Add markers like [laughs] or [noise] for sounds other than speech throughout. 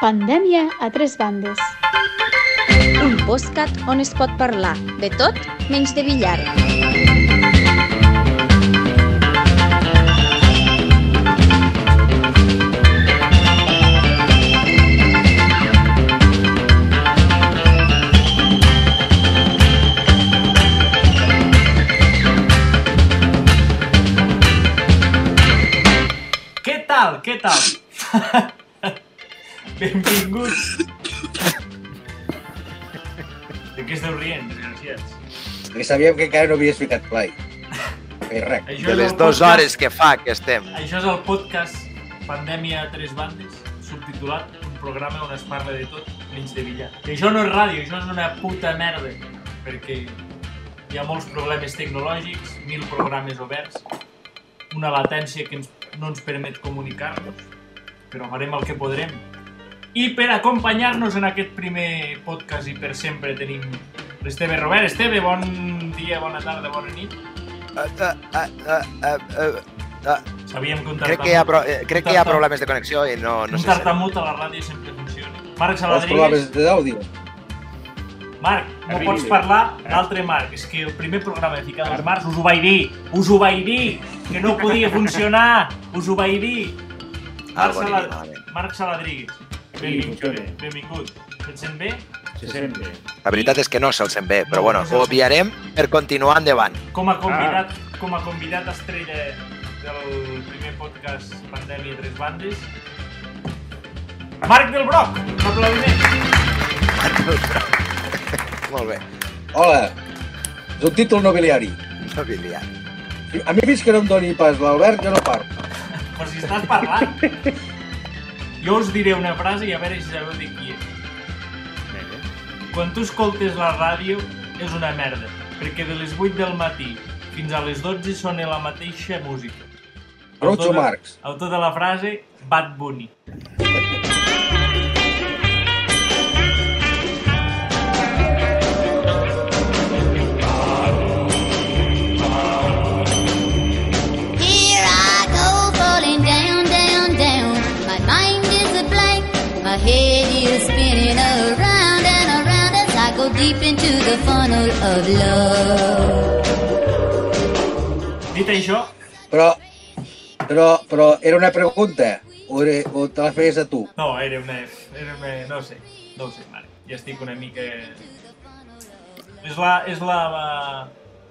Pandèmia a tres bandes. Un postcat on es pot parlar de tot menys de billar. Què tal? Què tal? [laughs] Benvinguts. De què esteu rient, desgraciats? Perquè sabíem que encara no havies ficat play. Feia rec. Això De les dues podcast- hores que fa que estem. Això és el podcast Pandèmia a tres bandes, subtitulat un programa on es parla de tot menys de billar. I això no és ràdio, això és una puta merda, perquè hi ha molts problemes tecnològics, mil programes oberts, una latència que ens, no ens permet comunicar-nos, però farem el que podrem. I per acompanyar-nos en aquest primer podcast i per sempre tenim l'Esteve Robert. Esteve, bon dia, bona tarda, bona nit. Uh, uh, uh, uh, uh, uh, Sabíem que un crec, que hi ha pro eh, crec que hi ha problemes de connexió i no, no un sé si... tartamut a la ràdio sempre funciona. Marc Els Saladrigues, problemes d'àudio. Marc, no Arribi. pots parlar l'altre Marc. És que el primer programa de Ficant els Marcs us ho vaig dir, us ho vaig dir, que no podia funcionar, us ho vaig dir. Marc, Algo Sala... aniria malament. Marc Saladrigues, benvingut. benvingut. Se't sent bé? Se sent bé. La veritat és que no se'l sent bé, però No, bueno, ho obviarem per continuar endavant. Com a convidat, com a convidat estrella del primer podcast Pandèmia Tres Bandes, Marc del Broc, un aplaudiment. [laughs] Molt bé. Hola. És un títol nobiliari. No biliar. A mi fins que no em doni pas l'Albert, jo no parlo. Per si estàs parlant. [laughs] Jo us diré una frase i a veure si sabeu de qui és. Quan tu escoltes la ràdio és una merda, perquè de les 8 del matí fins a les 12 sona la mateixa música. Groucho Autor de- Marx. Autor de la frase Bad Bunny. Head is spinning around and around as I go deep into the funnel of love. Dit això, Però, però, però era una pregunta o, era, o te la feies a tu? no, era una... Era una no sé, no ho sé, Marc. Ja estic una mica... És la... És la, la...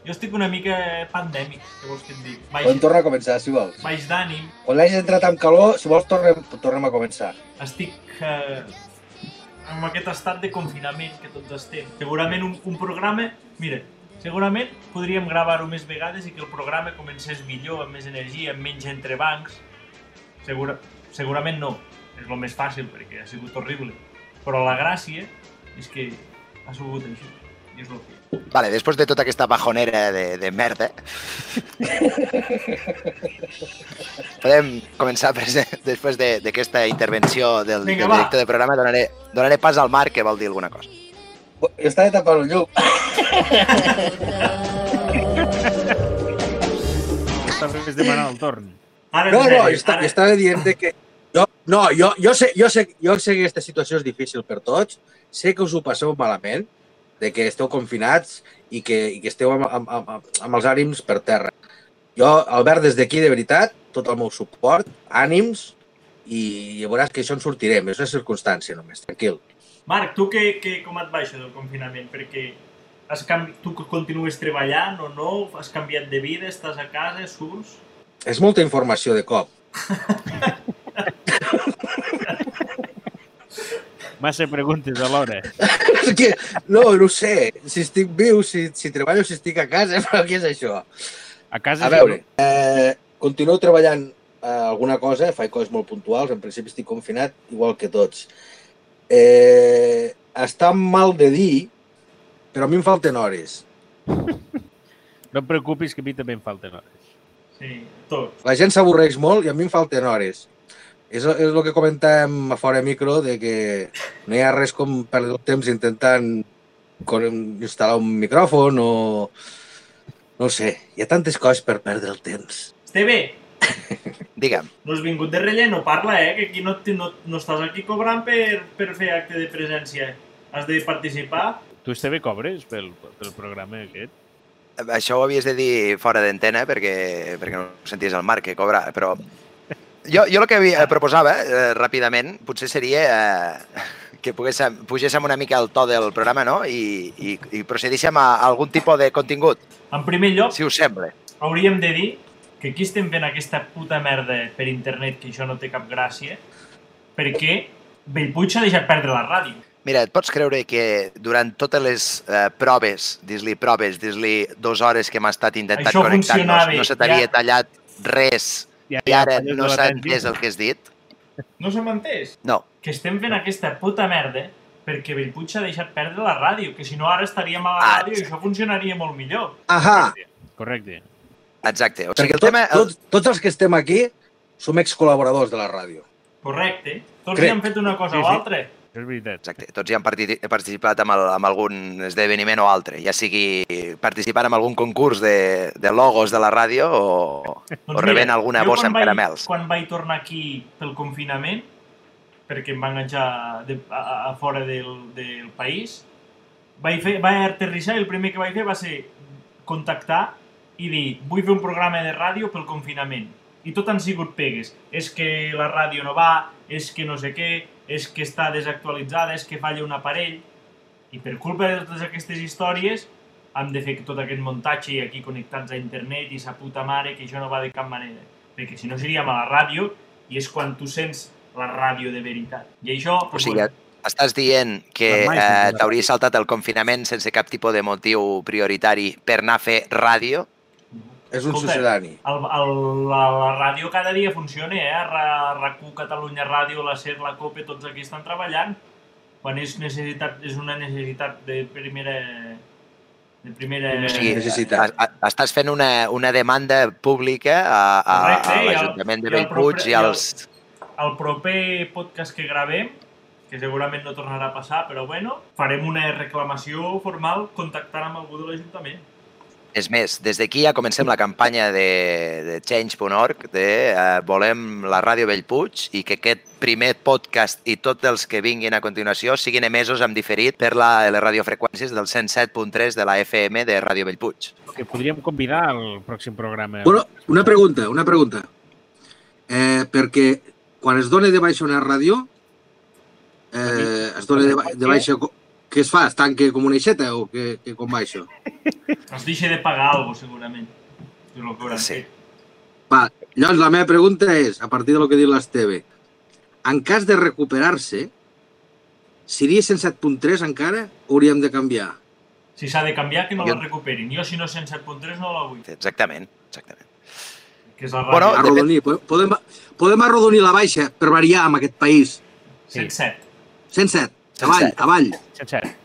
Jo estic una mica pandèmic, què vols que et dic? Baix, torna a començar, si vols. baix d'ànim, Quan l'hagis entrat amb calor, si vols, tornem, tornem a començar. estic eh, en aquest estat de confinament que tots estem. Segurament un, un programa, mira, segurament podríem gravar-ho més vegades i que el programa comencés millor, amb més energia, amb menys entrebancs. Segura, segurament no, és el més fàcil perquè ha sigut horrible. Però la gràcia és que ha sigut així. I és el que... Vale, després de tota aquesta bajonera de, de merda, podem començar després de- d'aquesta intervenció del, Vinga, del va. director de programa, donaré, donaré pas al Marc que vol dir alguna cosa. Jo estava tapant el llum. Estaves demanant el torn. Ara, No, no, ara- jo estava dient de que... Jo, no, jo, jo, sé, jo, sé, jo sé que aquesta situació és difícil per tots, sé que us ho passeu malament, de que esteu confinats i que, i que esteu amb, amb, amb, amb els ànims per terra. Jo, Albert, des d'aquí, de veritat, tot el meu suport, ànims, i veuràs que això en sortirem. És una circumstància només, tranquil. Marc, tu que, que, com et va això del confinament? Perquè has canvi... tu continues treballant o no? Has canviat de vida? Estàs a casa? Surts? És molta informació de cop. [laughs] Massa preguntes alhora. És [laughs] que, no, no ho sé, si estic viu, si, si treballo, si estic a casa, [laughs] però què és això? A casa A veure, eh, continuo treballant eh, alguna cosa, faig coses molt puntuals, en principi estic confinat, igual que tots. Eh, està mal de dir, però a mi em falten hores. [laughs] No et preocupis que a mi també em falten hores. Sí, tot. La gent s'avorreix molt i a mi em falten hores. És, és el que comentàvem a fora micro, de que no hi ha res com perdre el temps intentant con- instal·lar un micròfon o... No sé, hi ha tantes coses per perdre el temps. Esteve, [laughs] Digue'm. No has vingut de relleno, parla, eh? Que aquí no, no, no estàs aquí cobrant per, per fer acte de presència. Has de participar. Tu, Esteve, cobres pel, pel programa aquest? Això ho havies de dir fora d'antena perquè, perquè no senties el Marc que cobra, però jo, jo el que havia, proposava eh, ràpidament potser seria eh, que poguéssim, pugéssim una mica el to del programa no? I, i, i procedíssim a algun tipus de contingut, En primer lloc, si us sembla. hauríem de dir que aquí estem fent aquesta puta merda per internet, que això no té cap gràcia, perquè Bellpuig s'ha deixat perdre la ràdio. Mira, et pots creure que durant totes les eh, proves, dis-li proves, dis-li dues hores que hem estat intentant connectar-nos, no se t'havia ja. tallat res Ja, i ara no s'ha entès el que has dit? No se m'ha entès? No. Que estem fent aquesta puta merda perquè Bellpuig s'ha deixat perdre la ràdio, que si no ara estaríem a la Ah, ràdio i això funcionaria molt millor. Ahà, Correcte. Exacte. O sigui, perquè el tot, tema... tot, tots els que estem aquí som excol·laboradors de la ràdio. Correcte. Tots Crec. hi han fet una cosa Sí, o sí. altra. Això és veritat. Exacte. Tots hi han parti- participat amb, el, amb algun esdeveniment o altre, ja sigui participant en algun concurs de, de logos de la ràdio o, o rebent alguna Doncs jo bossa amb vaig- caramels. Quan vaig tornar aquí pel confinament, perquè em van enganxar de, a, a, a fora del, del país, vaig, fer, vaig aterrissar i el primer que vaig fer va ser contactar i dir vull fer un programa de ràdio pel confinament. I tot han sigut pegues. És que la ràdio no va, és que no sé què, és que està desactualitzada, és que falla un aparell. I per culpa de totes aquestes històries hem de fer tot aquest muntatge i aquí connectats a internet i sa puta mare, que això no va de cap manera. Perquè si no seríem a la ràdio i és quan tu sents la ràdio de veritat. I això... O sigui, estàs dient que eh, sí, t'hauria saltat el confinament sense cap tipus de motiu prioritari per anar a fer ràdio? És un Escolta, sucedani. El, el, la, la ràdio cada dia funciona, eh? Ra- RAC1, Catalunya Ràdio, la SER, la COPE, tots aquí estan treballant. Quan és, necessitat, és una necessitat de primera... De primera... O sigui, necessitat. estàs fent una, una demanda pública a, a, Correcte, a l'Ajuntament de i el Bellpuig i i el- als... el proper podcast que gravem, que segurament no tornarà a passar, però bueno, farem una reclamació formal contactant amb algú de l'Ajuntament. És més, des d'aquí ja comencem la campanya de, de Change.org de eh, volem la Ràdio Bellpuig i que aquest primer podcast i tots els que vinguin a continuació siguin emesos en diferit per la, les radiofreqüències del 107.3 de la FM de Ràdio Bellpuig. Que podríem convidar al pròxim programa. Bueno, una pregunta, una pregunta. Eh, perquè quan es dona de baixa una ràdio, eh, es dona de, ba- de baixa... Què es fa? Es tanca com una aixeta o què, què, com va això? Es deixa de pagar alguna cosa, segurament. És el que Sí. Va, llavors la meva pregunta és, a partir del que dit l'Esteve, en cas de recuperar-se, seria 107.3 encara o hauríem de canviar? Si s'ha de canviar, que no Jo- la recuperin. Jo, si no 107.3, no la vull. Exactament, exactament. Que és la. Bueno, Arrodonir. Podem, podem, podem arrodonir la baixa per variar en aquest país. 107. 107, avall, 107. avall. Sencer.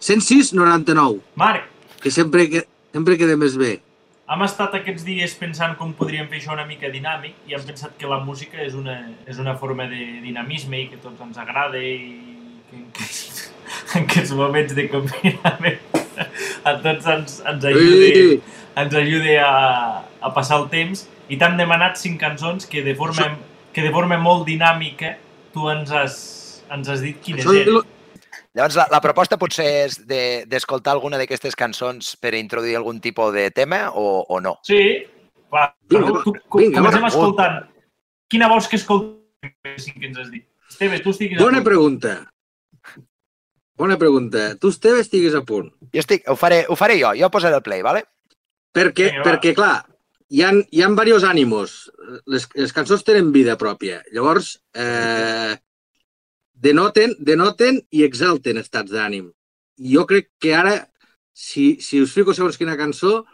106, 99, Marc, que sempre, que, sempre queda més bé. hem estat aquests dies pensant com podríem fer això una mica dinàmic i hem pensat que la música és una, és una forma de dinamisme i que a tots ens agrada i que en aquests, [laughs] en aquests moments de confinament a tots ens, ens ajudi, ens ajudi a, a passar el temps i t'hem demanat cinc cançons que de forma, que de forma molt dinàmica tu ens has, ens has dit quines eren. lo- Llavors, la, la proposta potser és de- d'escoltar alguna d'aquestes cançons per introduir algun tipus de tema o, o no? Sí, va, Vinga, tu, tu, vinga, comencem va. escoltant. Quina vols que escoltem? Sí que ens has dit. Esteve, tu estiguis a Bona punt. pregunta. Bona pregunta. Tu, Esteve, estiguis a punt. Jo estic, ho faré, ho faré jo, jo posaré el play, vale? Perquè, Vinga, va. perquè clar, hi ha, hi ha diversos ànimos. Les, les cançons tenen vida pròpia. Llavors, eh, denoten, denoten i exalten estats d'ànim. Jo crec que ara, si, si us fico segons quina cançó,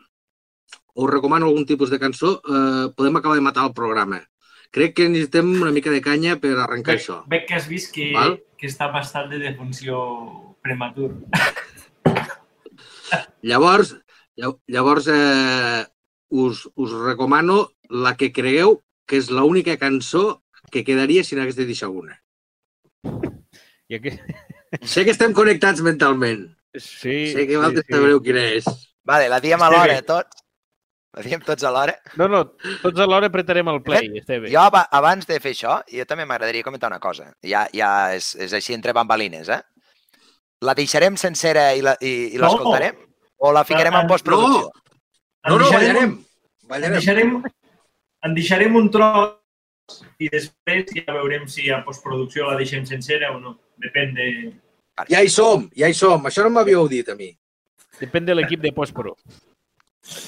us recomano algun tipus de cançó, eh, podem acabar de matar el programa. Crec que necessitem una mica de canya per arrencar Veig, això. veig que has vist que, Val. que està bastant de defunció prematur. [laughs] Llavors, llav- llavors eh, us, us recomano la que cregueu que és l'única cançó que quedaria si n'hagués de deixar una. I aquí... Sé que estem connectats mentalment. Sí, sé que vosaltres sí, sabreu quina és. Vale, la diem Esteve. alhora, tots. Ho diem tots alhora. No, no, tots alhora apretarem el play, està bé. Jo, aba- abans de fer això, jo també m'agradaria comentar una cosa. Ja, ja és, és així entre bambalines, eh? La deixarem sencera i la- i i No. l'escoltarem? O la ficarem en No. postproducció? No, no, En deixarem- ballarem. En Ballarem. deixarem, en deixarem un tros i després ja veurem si a postproducció la deixem sencera o no. Depèn de... Ja hi som, ja hi som. Això no m'havíeu dit a mi. Depèn de l'equip de postpro.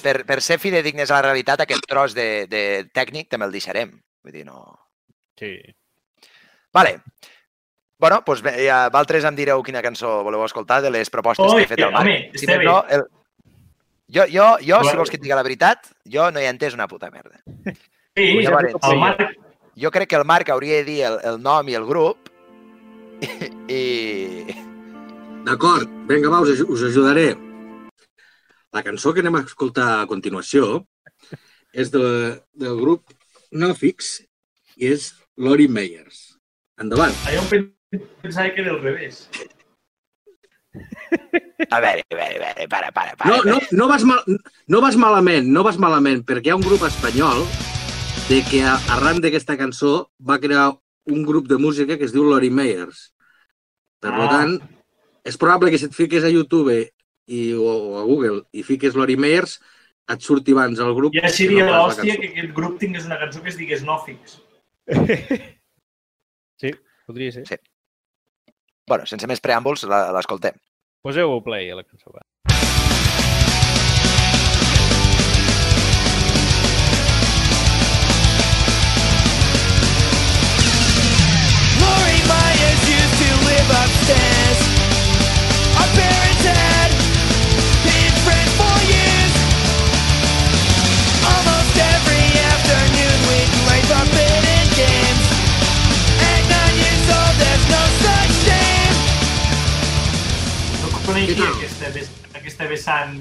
Per, per ser fidedignes a la realitat, aquest tros de, de tècnic també el deixarem. Vull dir, no... Sí. Vale. Bueno, doncs bé, ja, vosaltres em direu quina cançó voleu escoltar de les propostes Oi, que he fet el Marc. Si més no, el... Jo, jo, jo, si vols que et digui la veritat, jo no hi he entès una puta merda. Sí, ja el Marc, Jo crec que el Marc hauria de dir el, el nom i el grup i... D'acord, vinga, va, us, us ajudaré. La cançó que anem a escoltar a continuació és de, del grup Nofix i és Lori Meyers. Endavant. allò em pen- pensava que era al revés. A veure, a veure, a veure, para, para, para. No, no, no, vas mal, no vas malament, no vas malament, perquè hi ha un grup espanyol de que a- arran d'aquesta cançó va crear un grup de música que es diu Lori Meyers. Per Ah. tant, és probable que si et fiques a YouTube i, o, o a Google i fiques Lori Meyers, et surti abans el grup. Ja seria no l'hòstia que aquest grup tingués una cançó que es digués Nofix. [laughs] Sí, podria ser. Sí. Bueno, sense més preàmbuls, la- l'escoltem. Poseu play a la cançó. Va. No coneixia Què tal? aquesta, ves- aquesta vessant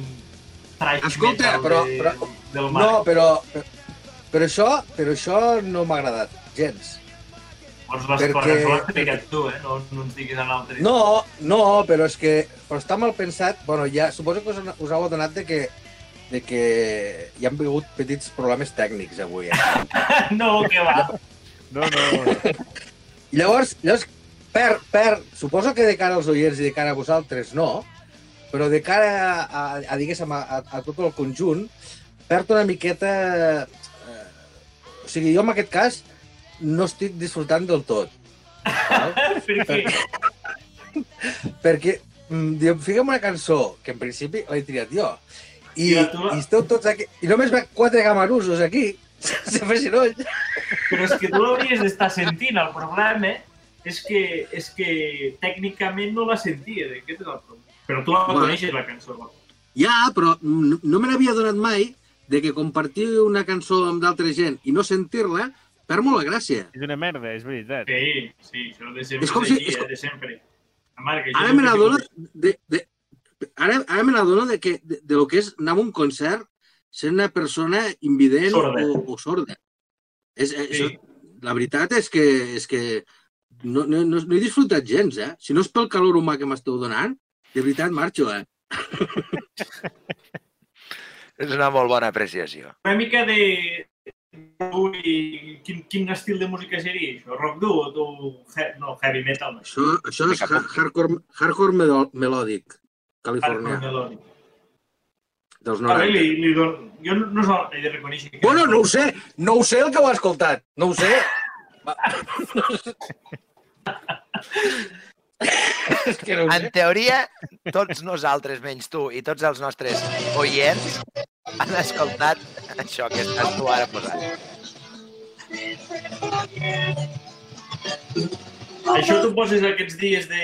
trash Escolta, metal però- de, però- del No, Marc. però, però, això, però això no m'ha agradat gens. Llavors les perquè- cançó l'has explicat tu, eh? No, no ens diguis a l'altre. No, no, però és que però està mal pensat. Bueno, ja, suposo que us, us heu adonat de que, de que hi han hagut petits problemes tècnics avui. Eh? [laughs] no, que va. No, no. Llavors, llavors per, per, suposo que de cara als oients i de cara a vosaltres no, però de cara a, a, a diguéssim, a, a, a tot el conjunt, perd una miqueta... Eh, o sigui, jo en aquest cas no estic disfrutant del tot. Val? [laughs] perquè perquè mm, diem, fiquem una cançó que en principi l'he triat jo i, tu la- i esteu tots aquí i només veig quatre gamarusos aquí [laughs] sense fer soroll Però és que tu l'hauries d'estar sentint. El problema és que, és que tècnicament no la sentia. Aquest és el problema. Però tu la Bueno. coneixes, la cançó. ja, però no, no me n'havia donat mai de que compartir una cançó amb d'altra gent i no sentir-la perd molt la gràcia És una merda, és veritat. Sí, sí, això de sempre És com si- és eh, com- de sempre. Marc, això ara me n'adono de, de, ara, ara me n'adono de, que, de, de lo que és anar a un concert sent una persona invident Sorda. o, o sorda. És, sí. això, la veritat és que, és que no, no, no, no he disfrutat gens, eh? Si no és pel calor humà que m'esteu donant, de veritat marxo, eh? [laughs] És una molt bona apreciació. Una mica de... I quin, quin estil de música seria això? Rock dur o. No, heavy metal. No. Això, això és hardcore, hardcore melòdic, californià, Hardcore melodic. dels Vale, 90. li, li don... Jo no, no he de reconèixer que... Bueno, no ho sé, no ho sé el que ho ha escoltat, no ho sé. Va. [laughs] és que no ho En teoria, tots nosaltres, menys tu, i tots els nostres oients han escoltat això que estàs tu ara posant. Això tu poses aquests dies de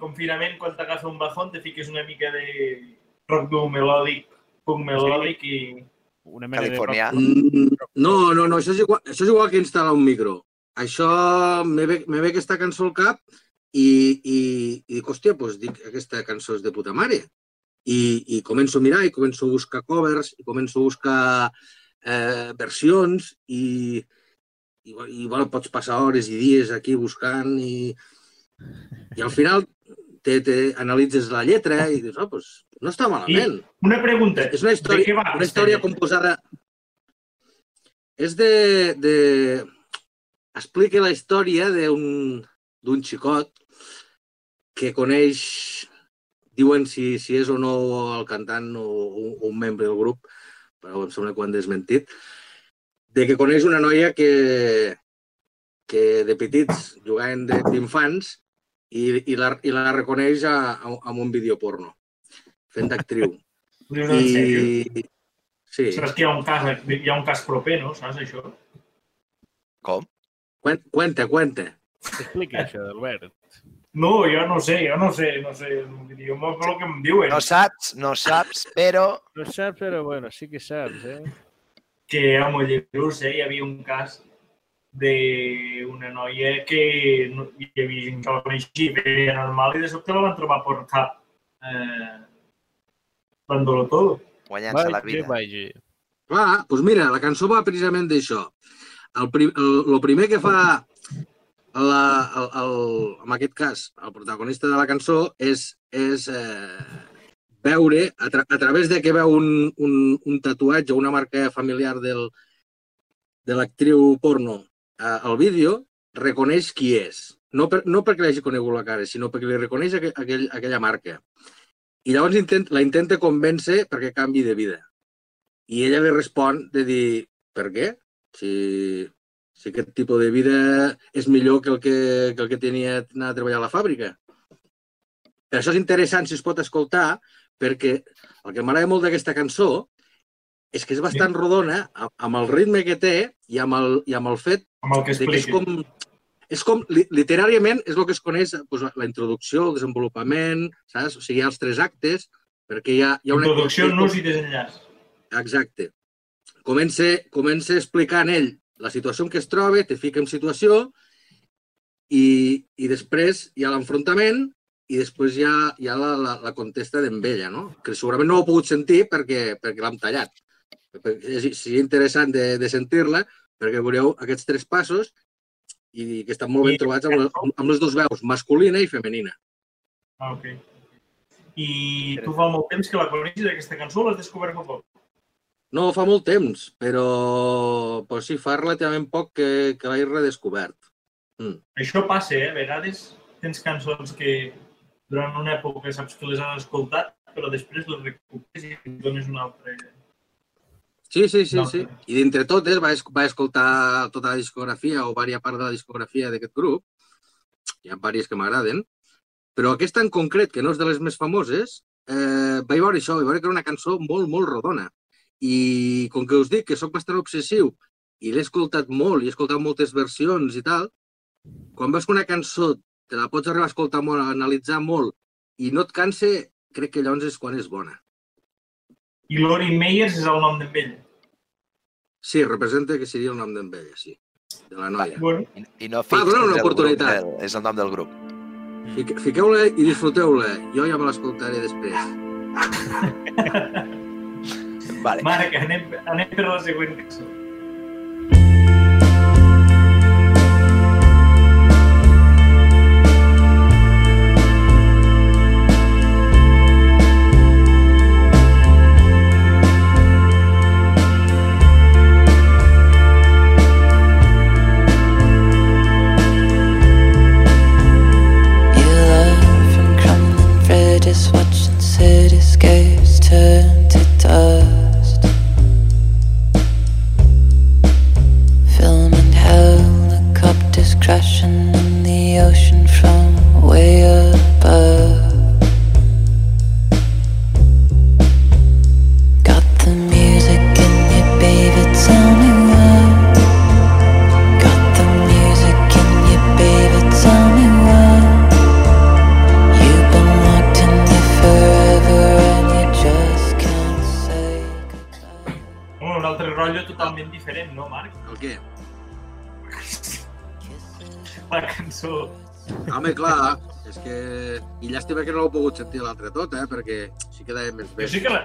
confinament, quan t'agafa un bajón, te fiques una mica de rock dur melòdic, punk melòdic i... Una mena de... rock- Mm, No, no, no, això és igual, això és igual que instal·lar un micro. Això me ve, me ve aquesta cançó al cap i, i, i dic, hòstia, doncs dic, aquesta cançó és de puta mare. I, I començo a mirar, i començo a buscar covers, i començo a buscar eh, versions, i, i igual, igual pots passar hores i dies aquí buscant, i, i al final te, te analitzes la lletra i dius, oh, doncs no està malament. Una pregunta, És una història, una història composada, és de, de... Explica la història d'un d'un xicot que coneix, diuen si, si és o no el cantant o un, un membre del grup, però em sembla que ho han desmentit, de que coneix una noia que, que de petits jugaven de- d'infants i, i, la, i la reconeix a, a, amb un vídeo porno, fent d'actriu. [laughs] En sèrio? I... Sí. Saps que hi ha un cas, hi ha un cas proper, no? Saps això? Com? Cuen- Cuenta, cuenta. Explica això, Albert. No, jo no sé, jo no sé, no sé. Jo m'ho el que em diuen. No saps, no saps, però... No saps, però bueno, sí que saps, eh? que a Molleruss eh, hi havia un cas d'una noia que no, hi havia gent que la coneixia feia normal i de sobte la van trobar per cap eh, dándolo todo. Guanyant-se la vida. vagi. Clar, doncs mira, la cançó va precisament d'això. El, prim, el, el primer que fa la, el, el, en aquest cas, el protagonista de la cançó és, és eh, veure, a, tra a través de que veu un, un, un tatuatge, una marca familiar del, de l'actriu porno eh, al vídeo, reconeix qui és. No, per, no perquè l'hagi conegut la cara, sinó perquè li reconeix aquell, aquell, aquella marca. I llavors intent, la intenta convèncer perquè canvi de vida. I ella li respon de dir, per què? Si, si aquest tipus de vida és millor que el que, que, el que tenia anar a treballar a la fàbrica. Per això és interessant si es pot escoltar, perquè el que m'agrada molt d'aquesta cançó és que és bastant rodona a- amb el ritme que té i amb el, i amb el fet Amb el que de que és com, és com, li- literàriament, és el que es coneix doncs, la introducció, el desenvolupament, saps? O sigui, hi ha els tres actes, perquè hi ha, hi ha una... Introducció, nus i desenllaç. Exacte. Comença, comença explicant ell la situació en què es troba, te fica en situació i, i després hi ha l'enfrontament i després hi ha, hi ha la, la, la contesta d'en ella, no? que segurament no ho he pogut sentir perquè, perquè l'hem tallat. Perquè és, seria interessant de, de sentir-la perquè veureu aquests tres passos i que estan molt ben trobats amb, amb les dues veus, masculina i femenina. Ah, ok. I tu fa molt temps que la coneixes, aquesta cançó, l'has descobert fa poc? No, fa molt temps, però, però sí, fa relativament poc que, que l'he redescobert. Mm. Això passa, eh? A vegades tens cançons que durant una època saps que les has escoltat, però després les recuperes i et dones una altra... Sí, sí, sí, sí. I d'entre totes vaig, vaig escoltar tota la discografia o varia part de la discografia d'aquest grup. Hi ha diverses que m'agraden. Però aquesta en concret, que no és de les més famoses, eh, vaig veure això, vaig veure que era una cançó molt, molt rodona. I com que us dic que sóc bastant obsessiu i l'he escoltat molt i he escoltat moltes versions i tal, quan veus que una cançó te la pots arribar a escoltar molt, a analitzar molt i no et cansa, crec que llavors és quan és bona. I Lori Meyers és el nom d'en ell. Sí, representa que seria el nom d'en ella, sí, de la noia. Bueno, I, i no Va, dona una oportunitat. del- és el nom del grup. Fique- Fiqueu-la i disfruteu-la. Jo ja me l'escoltaré després. [laughs] Vale. Marc, anem, anem per la següent cançó. You sí que deia més bé. Jo sí que la,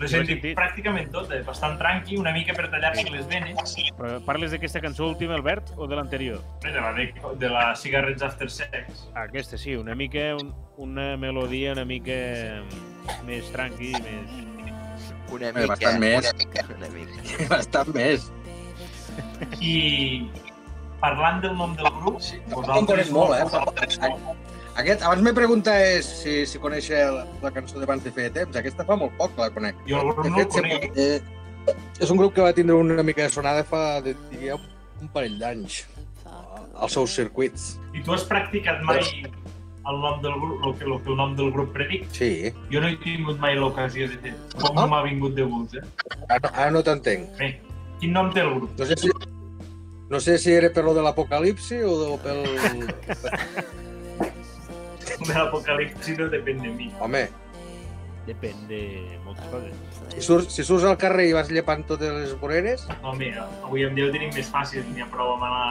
l'he sentit sentit. pràcticament tota, bastant tranqui, una mica per tallar-se les venes. Però Parles d'aquesta cançó última, Albert, o de l'anterior? De la, de, de la Cigarettes After Sex. Ah, Aquesta sí, una mica, un, una melodia una mica més tranqui, més... Una Eh, mica, bastant més. una mica, una mica. [laughs] Bastant més. I parlant del nom del grup, Sí, conec molt, eh? Aquest, abans me preguntes si, si coneix la, la cançó d'abans de fer temps. Aquesta fa molt poc que la conec. Jo el grup De no el fet, conec. sempre- eh, és un grup que va tindre una mica de sonada fa, de, diria, un parell d'anys als seus circuits. I tu has practicat mai el nom del grup, el que, el que el nom del grup predic? Sí, Jo no he tingut mai l'ocasió de fer. Com Ah. no m'ha vingut de gust, eh? ara, ara no t'entenc. Bé, quin nom té el grup? No sé si, no sé si era per lo de l'apocalipsi o de- [laughs] pel... De l'apocalipsi no depèn de mi. Home, Depèn de moltes coses. si surts, si surts al carrer i vas llepant totes les voreres, mira, avui en dia ho tenim més fàcil. N'hi ha prou amb anar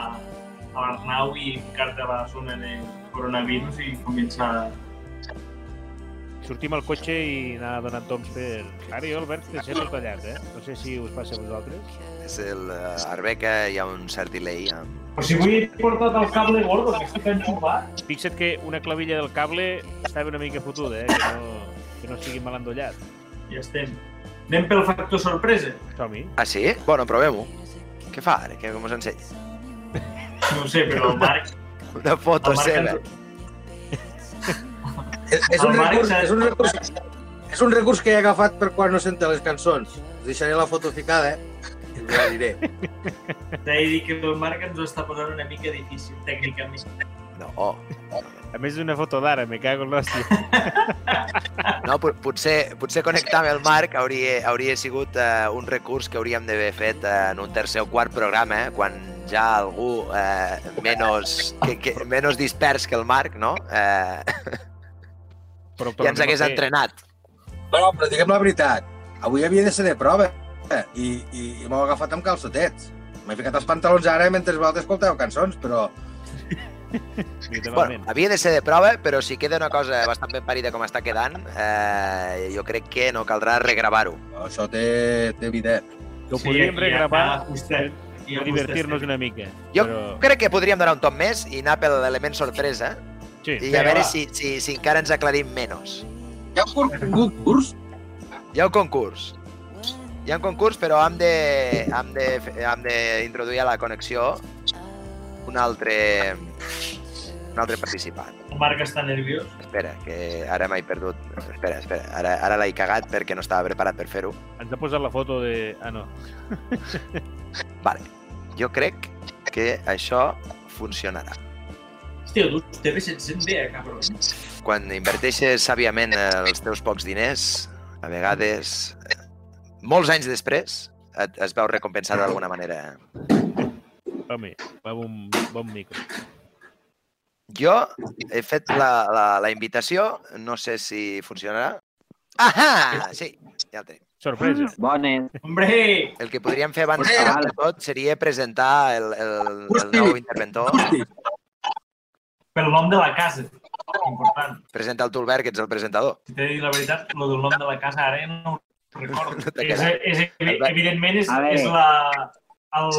a l'Arnau i ficar-te a la zona de coronavirus i començar... Sortim al cotxe i anar donant toms per... Ara jo, Albert, té sempre tallat, eh? No sé si us passa a vosaltres. És el uh, Arbeca, hi ha un cert delay amb... Però si avui he portat el cable gordo, que estic enxupat. Fixa't que una clavilla del cable estava una mica fotuda, eh? Que no, que no estigui mal endollat. Ja estem. Anem pel factor sorpresa. Som-hi. Ah, sí? Bueno, provem-ho. Què fa ara? Què, com us ensenya? No ho sé, però el Marc... Una foto Marc seva. ens- [laughs] és, és, un Marc recurs, és, un recurs, és un recurs que he agafat per quan no senten les cançons. Us deixaré la foto ficada, eh? La diré. T'he de dir que el Marc ens ho està posant una mica difícil, tècnicament. No, A més d'una foto d'ara, me cago en l'hòstia. [laughs] no pot- potser, potser connectar amb el Marc hauria, hauria sigut uh, un recurs que hauríem d'haver fet uh, en un tercer o quart programa, eh, quan ja algú uh, menys, que, que, menys dispers que el Marc, no? Uh, Però ja ens hagués entrenat. No, però diguem la veritat. Avui havia de ser de prova eh? I, i, i m'ho agafat amb calçotets. M'he ficat els pantalons ara mentre vosaltres escolteu cançons, però. [laughs] Bueno, havia de ser de prova, però si queda una cosa bastant ben parida com està quedant, eh, jo crec que no caldrà regravar-ho. això té, té vida. Que ho podríem aquí regravar. Aquí per divertir-nos una mica. Jo Però... crec que podríem donar un top més i anar per l'element sorpresa Sí. i a veure va. si, si, si encara ens aclarim menys. Hi ha un concurs? Hi ha un concurs. Hi ha un concurs, però hem de, hem de, hem d'introduir a la connexió un altre, un altre participant. El Marc està nerviós. Espera, que ara m'he perdut. Espera, espera, ara, ara l'he cagat perquè no estava preparat per fer-ho. Ens ha posat la foto de... Ah, no. [laughs] Vale. Jo crec que això funcionarà. Hòstia, tu TV se't sent bé, eh, cabron. Quan inverteixes sàviament els teus pocs diners, a vegades, molts anys després, et, es veu recompensat d'alguna manera. Home, va un bon micro. Jo he fet la, la, la invitació, no sé si funcionarà. Ahà! Sí, ja el tenim. Sorpresa. Bones. Hombre! El que podríem fer abans, de tot seria presentar el, el, el nou interventor. Pel nom de la casa. Important. Presenta el Tulbert, que ets el presentador. Si t'he de dir la veritat, lo del nom de la casa ara ja no ho recordo. No és, és, evi- evidentment és, és la, el,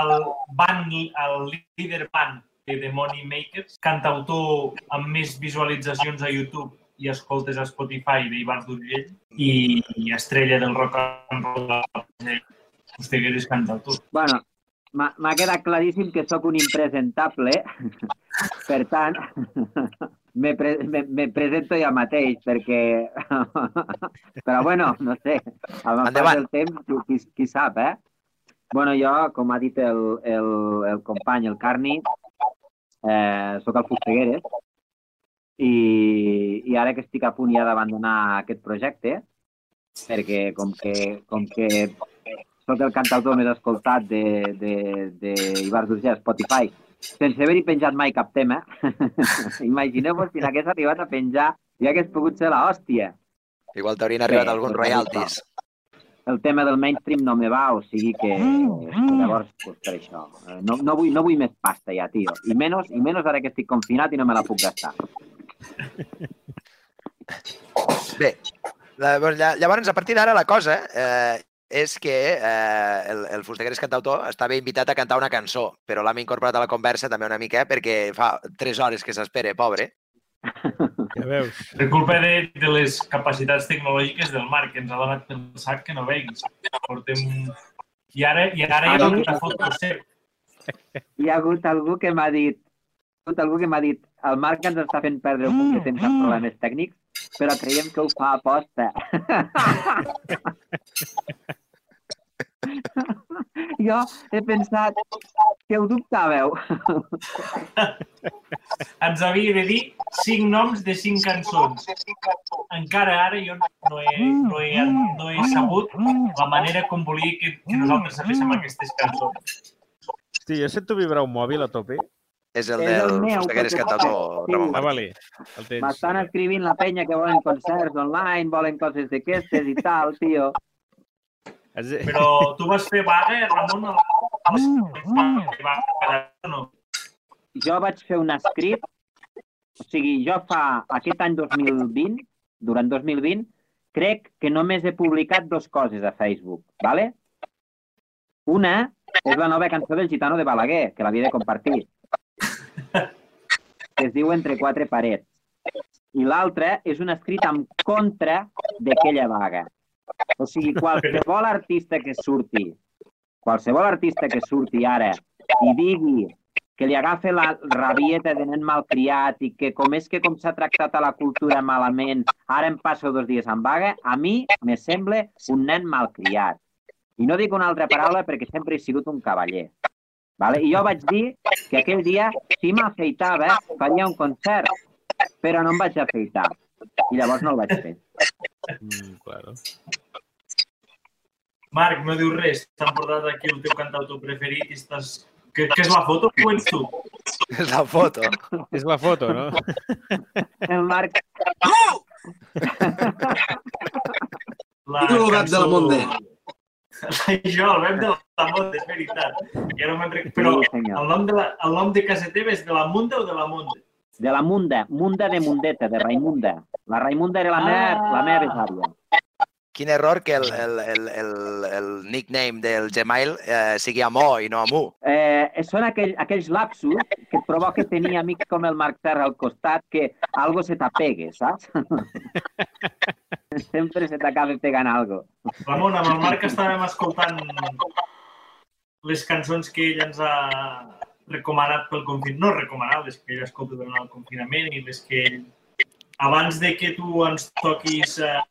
el band, el líder band de The Money Makers, cantautor amb més visualitzacions a YouTube i escoltes a Spotify d'Ivan d'Urgell i, i estrella del rock and roll de Fustegueres cantautor. Bueno, m'ha m'ha quedat claríssim que sóc un impresentable, [laughs] per tant, me, pre me, me presento jo mateix, perquè... [laughs] Però bueno, no sé, amb el temps, qui, qui, qui sap, eh? Bueno, jo, com ha dit el, el, el company, el Carni, eh, sóc el Fustegueres, i, i ara que estic a punt ja d'abandonar aquest projecte, perquè com que, com que sóc el cantautor més escoltat de, de, de Ibar d'Urgell a Spotify, sense haver-hi penjat mai cap tema, [laughs] imagineu-vos si n'hagués arribat a penjar i hagués pogut ser la hòstia. Igual t'haurien arribat Bé, alguns royalties. El tema del mainstream no me va, o sigui que llavors, pues, per això. Eh, No, no, vull, no vull més pasta ja, tio. I menys, I menys ara que estic confinat i no me la puc gastar. Bé, la, doncs, lla- llavors, a partir d'ara, la cosa eh, és que eh, el, el Fustegueres cantautor estava invitat a cantar una cançó, però l'hem incorporat a la conversa també una mica perquè fa tres hores que s'espera, pobre. Ja veus. Per culpa de, de les capacitats tecnològiques del Marc, que ens ha donat pel sac que no veiguis. Portem... I ara, i ara hi ha una foto seva. hi ha hagut algú que m'ha dit hi ha hagut algú que m'ha dit el Marc ens està fent perdre el punt que sense problemes tècnics, però creiem que ho fa a posta. [laughs] [laughs] jo he pensat que ho dubtàveu. [laughs] Ens havia de dir cinc noms de cinc cançons. Encara ara jo no he, no he, no he sabut la manera com volia que, que nosaltres sapéssim aquestes cançons. Hosti, jo sento vibrar un mòbil a tope. És el És el del meu, Fustegueres perquè- cantautor Sí. Ramon Ah, vale. M'estan escrivint la penya que volen concerts online, volen coses d'aquestes i tal, tio. Però tu vas fer vaga, Ramon, a la... no? Jo vaig fer un escrit, o sigui, jo fa aquest any 2020, durant 2020, crec que només he publicat dos coses a Facebook, ¿vale? Una és la nova cançó del Gitano de Balaguer, que l'havia de compartir, que es diu Entre quatre parets. I l'altra és un escrit en contra d'aquella vaga. O sigui, qualsevol artista que surti, qualsevol artista que surti ara i digui que li agafa la rabieta de nen malcriat i que com és que com s'ha tractat a la cultura malament, ara em passo dos dies en vaga, a mi me sembla un nen malcriat. I no dic una altra paraula perquè sempre he sigut un cavaller. Vale? I jo vaig dir que aquell dia, si m'afeitava, faria un concert, però no em vaig afeitar. I llavors no el vaig fer. Mm, claro. Marc, no dius res. T'han portat aquí el teu cantautor preferit i estàs... Què, què és la foto o ets tu? És la foto. És la foto, no? El Marc, La Diu el gat de la Monde. [laughs] Jo, el web de la Monde, és veritat. Me'n rec... Però el nom, de la, el nom de casa teva és de la Munda o de la Monde? de la Munda, Munda de Mundeta, de Raimunda. La Raimunda era la meva, la meva besàvia. Quin error que el, el, el, el, el nickname del Gmail eh, sigui Amó i no Amú. Eh, són aquell, aquells lapsus que et provoca tenir amics com el Marc Serra al costat que algo se t'apegue, saps? [laughs] Sempre se t'acaba pegant algo. Ramon, amb el Marc estàvem escoltant les cançons que ell ens ha recomanat pel confinament, no recomanat, les que ell escolta durant el confinament i les que ell... Abans de que tu ens toquis eh,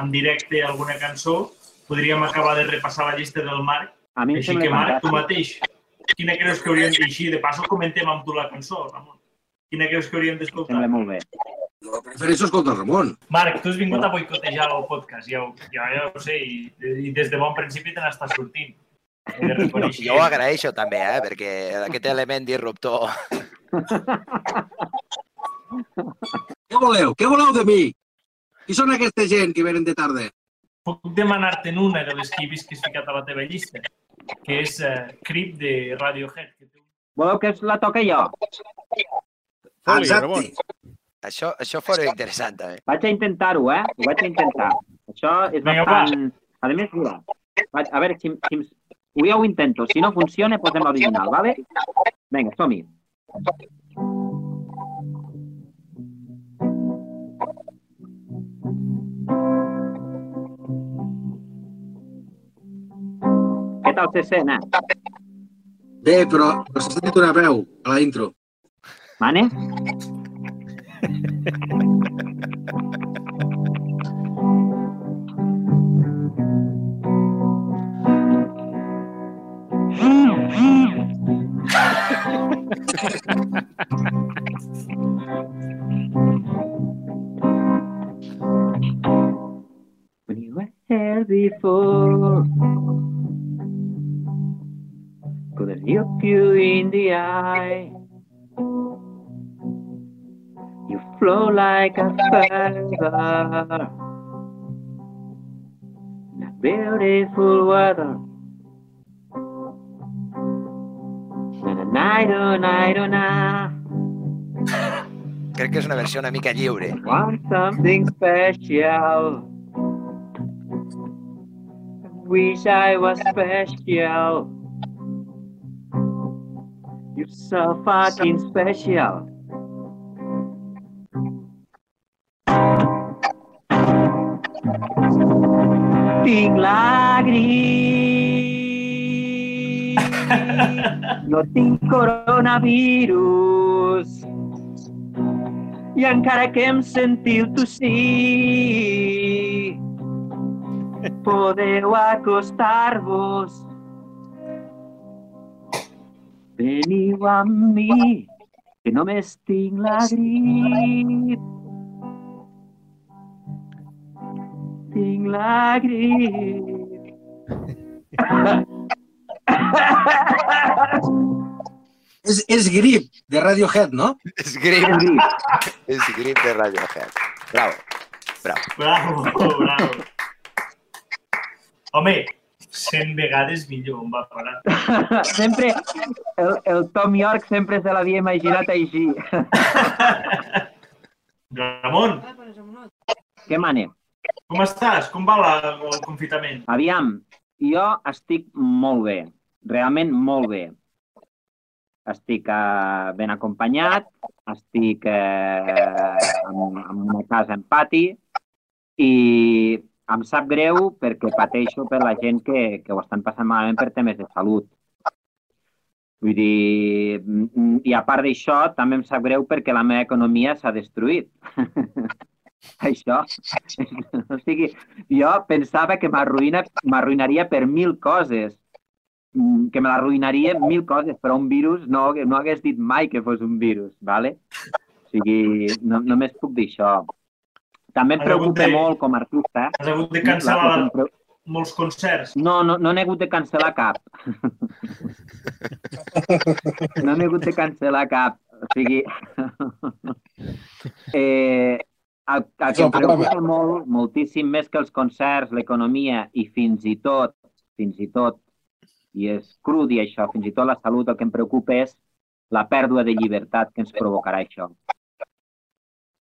en directe alguna cançó, podríem acabar de repassar la llista del Marc. A mi Així que, Marc, tu mateix, quina creus que hauríem d'així? De passo comentem amb tu la cançó, Ramon. Quina creus que hauríem d'escoltar? Sembla molt bé. Jo prefereixo escoltar Ramon. Marc, tu has vingut a boicotejar el podcast, ja, ho- ja, ja ho sé, i, i des de bon principi te n'estàs sortint. Jo ho agraeixo també, eh, perquè aquest element disruptor... [laughs] Què voleu? Què voleu de mi? Qui són aquesta gent que venen de tarda? Puc demanar-te'n una de les que he vist que has ficat a la teva llista, que és uh, Creep de Radiohead. Que té un... Voleu que es la toque jo? Exacte. Això, això fora interessant, també. Vaig a intentar-ho, eh? Ho vaig a intentar. Això és Vinga, bastant... A més, mira, vaig, a veure si, si... Ho ja ho intento. Si no funciona, posem l'original, vale? Vinga, som-hi. Què tal s'escena? Bé, però però s'ha sentit una veu a la intro. Mane? When you were here before Have you in the eye. You flow like a feather In a beautiful weather. Na na na na na na Crec que és una versió una mica lliure. Want something special. Wish I was special You're so fucking special Tinc la gris no tinc coronavirus. I encara que em sentiu tossir, podeu acostar-vos. Veniu amb mi, que només tinc la grip. Tinc la grip. És, és grip, de Radiohead, no? És grip. És grip de Radiohead. Bravo. Bravo. Bravo, bravo. Home, 100 vegades millor em va parar. [laughs] sempre, el, el Tom York sempre se l'havia imaginat així. [laughs] Ramon, Què mane? com estàs? Com va la, el confitament? Aviam, jo estic molt bé, realment molt bé. Estic eh, ben acompanyat, estic eh, en, en una casa en pati i em sap greu perquè pateixo per la gent que, que ho estan passant malament per temes de salut. Vull dir, i a part d'això, també em sap greu perquè la meva economia s'ha destruït. [laughs] Això. [laughs] O sigui, jo pensava que m'arruïna- m'arruïnaria per mil coses, Mm, que me l'arruïnaria mil coses, però un virus no, no hagués dit mai que fos un virus, ¿vale? O sigui, no, només puc dir això. També em preocupa de- molt com a artista. Has hagut de La- cancel·lar em pre- molts concerts. no, no, no n'he hagut de cancel·lar cap. No n'he hagut de cancel·lar cap. O sigui... [laughs] Eh, el, el que em preocupa molt, moltíssim més que els concerts, l'economia i fins i tot, fins i tot, i és cru dir això, fins i tot la salut, el que em preocupa és la pèrdua de llibertat que ens provocarà això.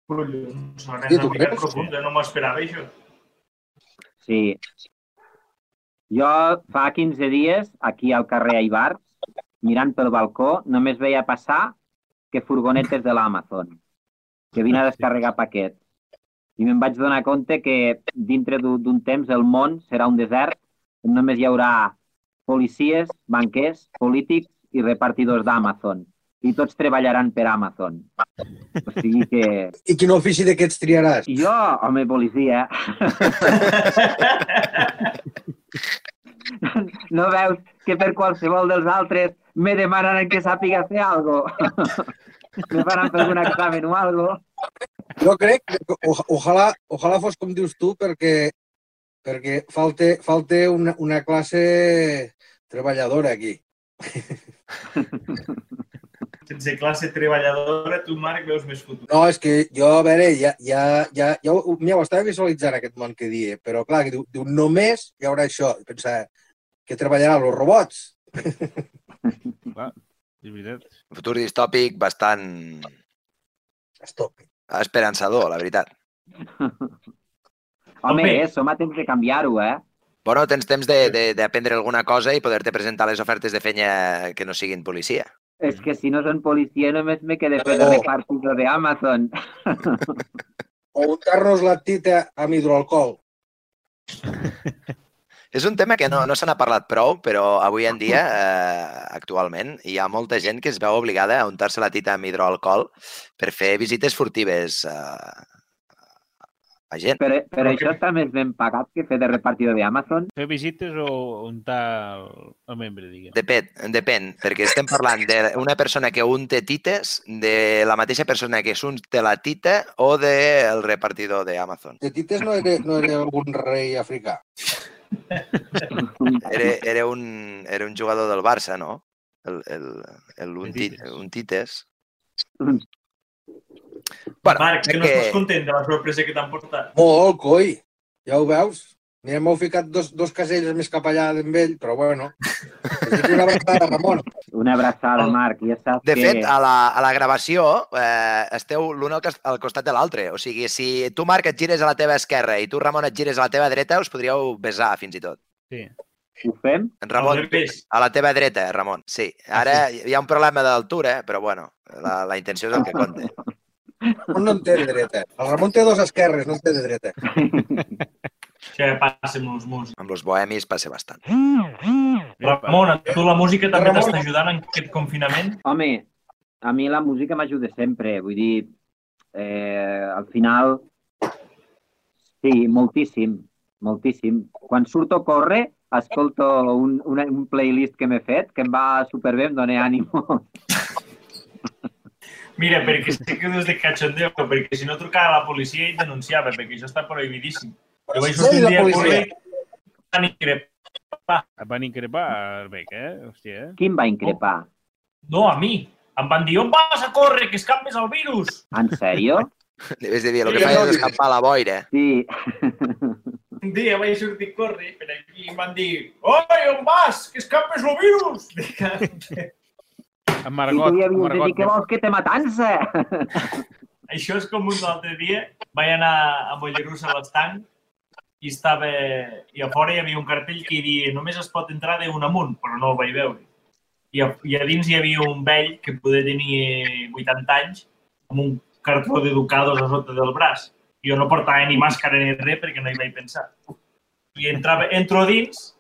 Collons, una Sí, creus? profunda, no m'ho esperava, això. Sí. Jo fa 15 dies, aquí al carrer Aibars, mirant pel balcó, només veia passar que furgonetes de l'Amazon, que vine a descarregar paquets. I me'n vaig donar compte que dintre d'un d'un temps el món serà un desert on només hi haurà policies, banquers, polítics i repartidors d'Amazon. I tots treballaran per Amazon. O sigui que... I quin ofici d'aquests triaràs? Jo, home, policia. No veus que per qualsevol dels altres me demanen que sàpiga fer algo? Me faran fer algun examen o algo? Jo crec que o, ojalà, ojalà fos com dius tu, perquè, perquè falta, falta una, una classe treballadora aquí. [laughs] Sense classe treballadora, tu, Marc, veus més futur. No, és que jo, a veure, ja, ja, ja, ja ho, mira, ho estava visualitzant aquest món que dia, però clar, que diu, diu només hi haurà això. I pensava, que treballaran els robots? [laughs] Clar, és veritat. Un futur distòpic bastant Stop. esperançador, la veritat. [laughs] Home, eh, som a temps de canviar-ho, eh? Bueno, tens temps de- de- d'aprendre alguna cosa i poder-te presentar les ofertes de feina que no siguin policia. És que si no són policia només me quedé fer de repartidor d'Amazon. [laughs] O untar-nos la tita amb hidroalcohol. [laughs] És un tema que no, no se n'ha parlat prou, però avui en dia, eh, actualment, hi ha molta gent que es veu obligada a untar-se la tita amb hidroalcohol per fer visites furtives eh, a gent. Per, per això està més ben pagat que fer de repartidor d'Amazon. Fer visites o untar el, el membre, diguem. Depèn, depèn, perquè estem parlant d'una persona que unte tites, de la mateixa persona que s'unta la tita o del repartidor d'Amazon. De tites no era, no era algun rei africà. Era, era, un, era un jugador del Barça, no? El, el, el unti, Tites. Untites. Mm. Bueno, Marc, que no estàs content de la sorpresa que t'han portat. Molt, coi. Ja ho veus? Mira, m'heu ficat dos, dos caselles més cap allà d'en ell, però bueno. Una abraçada, Ramon. [laughs] Una abraçada, Marc. Ja saps De que... fet, a la, a la gravació eh, esteu l'un al, cas- al costat de l'altre. O sigui, si tu, Marc, et gires a la teva esquerra i tu, Ramon, et gires a la teva dreta, us podríeu besar, fins i tot. Sí. Ho fem? En Ramon, a la teva dreta, Ramon. Sí. Ara hi ha un problema d'altura, però bueno, la, la intenció és el que compta. [laughs] Ramon no en té de dreta. El Ramon té dos esquerres, no en té de dreta. Això ja passa amb els músics. Amb els bohemis passa bastant. Ramon, a tu la música també Ramon. t'està ajudant en aquest confinament? Home, a mi la música m'ajuda sempre. Vull dir, eh, al final, sí, moltíssim, moltíssim. Quan surto a córrer, escolto un, un, un playlist que m'he fet que em va superbé, em dona ànimo. [laughs] Mira, perquè sé que des de cachondeo, perquè si no trucava la policia i denunciava, perquè això està prohibidíssim. Jo vaig sortir un dia córrer van increpar. Et van increpar, Bec, eh? Hòstia, eh? Qui em va increpar? No, a mi. Em van dir, on vas a córrer, que escampes el virus? En sèrio? [laughs] Li vas dir, el que Sí, no, és escampar la boira. Sí. Un dia vaig sortir a córrer per aquí i em van dir, oi, on vas, que escampes el virus? [laughs] En I Margot, tu hi en havies de dir, què vols que te matança? [laughs] Això és com un altre dia. Vaig anar a Mollerussa a l'estanc i estava... I a fora hi havia un cartell que hi dia només es pot entrar d'un amunt, però no el vaig veure. I a, I a dins hi havia un vell que podia tenir 80 anys amb un cartró de Ducados a sota del braç. Jo no portava ni màscara ni res perquè no hi vaig pensar. I entrava, entro a dins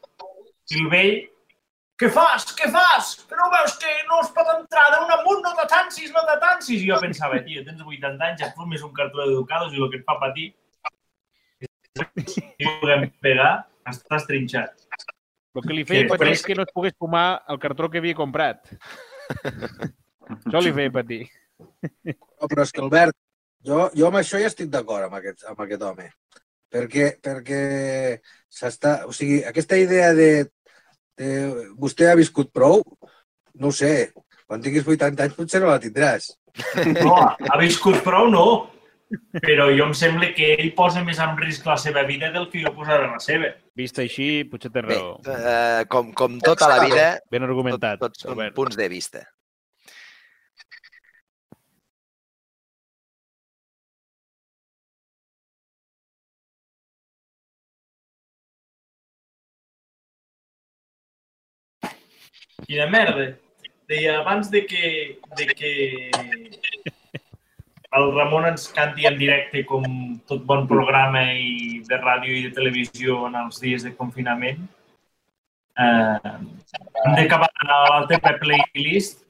i el vell què fas? Què fas? Que no veus que no es pot entrar d'un amunt, no t'atansis, no t'atansis. I jo pensava, tio, tens 80 anys, et fumes un cartró d'educados i el que et fa patir i puguem pegar, estàs trinxat. El que li feia Que patir és que no es pogués fumar el cartró que havia comprat. Això li feia patir. No, però és que, Albert, jo, jo amb això ja estic d'acord amb, aquest, amb aquest home. Perquè, perquè s'està... O sigui, aquesta idea de, de vostè ha viscut prou, no ho sé, quan tinguis 80 anys potser no la tindràs. No, ha viscut prou, no. Però jo em sembla que ell posa més en risc la seva vida del que jo posaré la seva. Vist així, potser té Bé, raó. eh, com, com tota la vida, Ben tot, argumentat, tots són Albert. punts de vista. Quina merda. Deia abans de que, de que el Ramon ens canti en directe com tot bon programa i de ràdio i de televisió en els dies de confinament. Eh, hem d'acabar la teva playlist.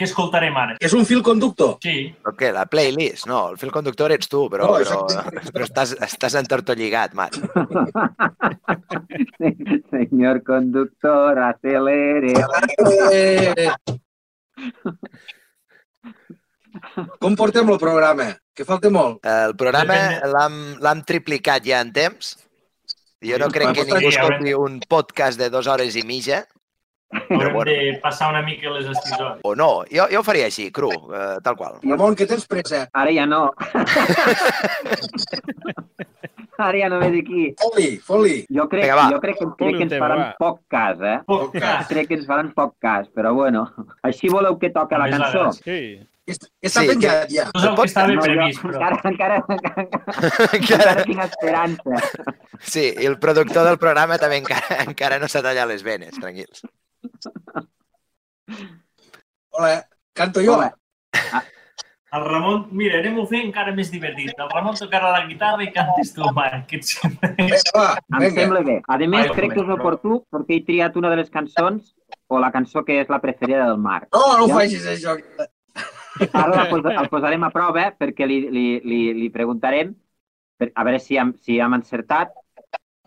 Què escoltarem ara? És un fil conductor. Sí, Però què, la playlist? No, el fil conductor ets tu, però, No, però, [laughs] però estàs, estàs entortolligat, Mat. [laughs] Señor conductor, acelere. Com portem el programa? Que falta molt. El programa l'hem l'hem triplicat ja en temps. Jo no crec que ningú escolti un podcast de dues hores i mitja, haurem bueno. de passar una mica les estisores. o no. Jo, jo ho faria així, cru, eh, tal qual. Ramon, que tens pressa? Ara ja no. [laughs] Ara ja no ve d'aquí. Foli, foli. Jo crec, Vinga, va. jo crec, que, crec que ens tema, faran va. poc cas, eh? Podcast. Crec que ens faran poc cas, però bueno. Així voleu que toca la cançó? Sí. Està, Sí, penjat ja. No és el que estava No, previst, però... encara, encara, encara, [laughs] Encara, encara tinc esperança. sí, i el productor del programa també encara, encara no s'ha tallat les venes, tranquils. Hola, canto jo. Hola. El Ramon, mira, anem-ho fer encara més divertit. El Ramon tocarà la guitarra i cantes tu, Marc. Què et sembla? Vinga, va, Em sembla bé. A més, Vai, crec que és oportú perquè he triat una de les cançons o la cançó que és la preferida del Marc. No, no ho Ja? facis, això. Ara la posa, el posarem a prova perquè li, li, li, li preguntarem per, a veure si hem, si hem encertat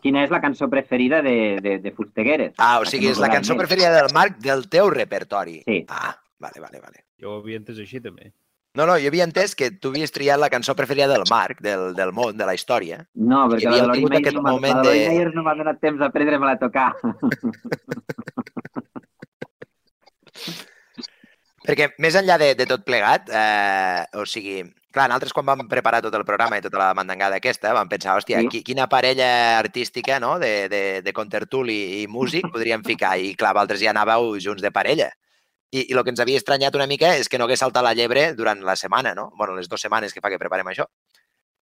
quina és la cançó preferida de, de, de Fustegueres. Ah, o sigui, és la cançó preferida del Marc del teu repertori. Sí. Ah, vale, vale, vale. Jo ho havia entès així, també. No, no, jo havia entès que tu havies triat la cançó preferida del Marc, del, del món, de la història. No, perquè la de Lori aquest no m'ha moment de no m'ha donat temps d'aprendre-me-la a tocar. [laughs] Perquè més enllà de, de tot plegat, eh, o sigui, clar, nosaltres quan vam preparar tot el programa i tota la mandangada aquesta, vam pensar, hòstia, Sí. qui, quina parella artística no? de, de, de contertuli i músic podríem ficar? I clar, vosaltres ja anàveu junts de parella. I, I el que ens havia estranyat una mica és que no hagués saltat la llebre durant la setmana, no? bueno, les dues setmanes que fa que preparem això.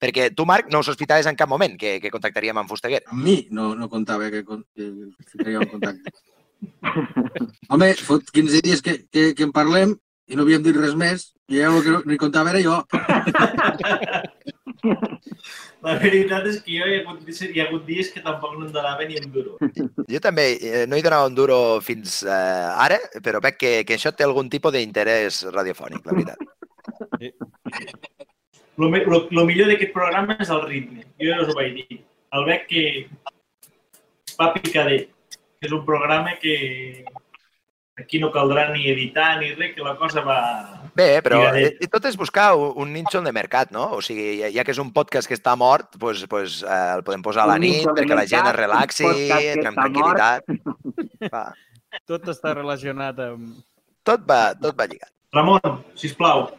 Perquè tu, Marc, no ho sospitaves en cap moment que, que contactaríem amb Fusteguer. Amb mi no, no comptava que, con- que ficaria en contacte. [laughs] [laughs] Home, fot 15 dies que, que, que en parlem i no havíem dit res més i ja el que no, ni comptava era jo. [laughs] La veritat és que jo hi ha hagut, hi ha hagut dies que tampoc no em donava ni un duro. [laughs] Jo també eh, no hi donava un duro fins eh, ara, però veig que, que això té algun tipus d'interès radiofònic, la veritat. Lo, me- lo, lo millor d'aquest programa és el ritme. Jo ja us ho vaig dir. El veig que va picadet, és un programa que aquí no caldrà ni editar ni res, que la cosa va... Bé, però eh, tot és buscar un, nínxol de mercat, no? O sigui, ja, que és un podcast que està mort, pues, pues, eh, el podem posar a la nit perquè la gent es relaxi, tranquil·litat. [laughs] Va, Tot està relacionat amb tot va, tot va lligat. Ramon, sisplau.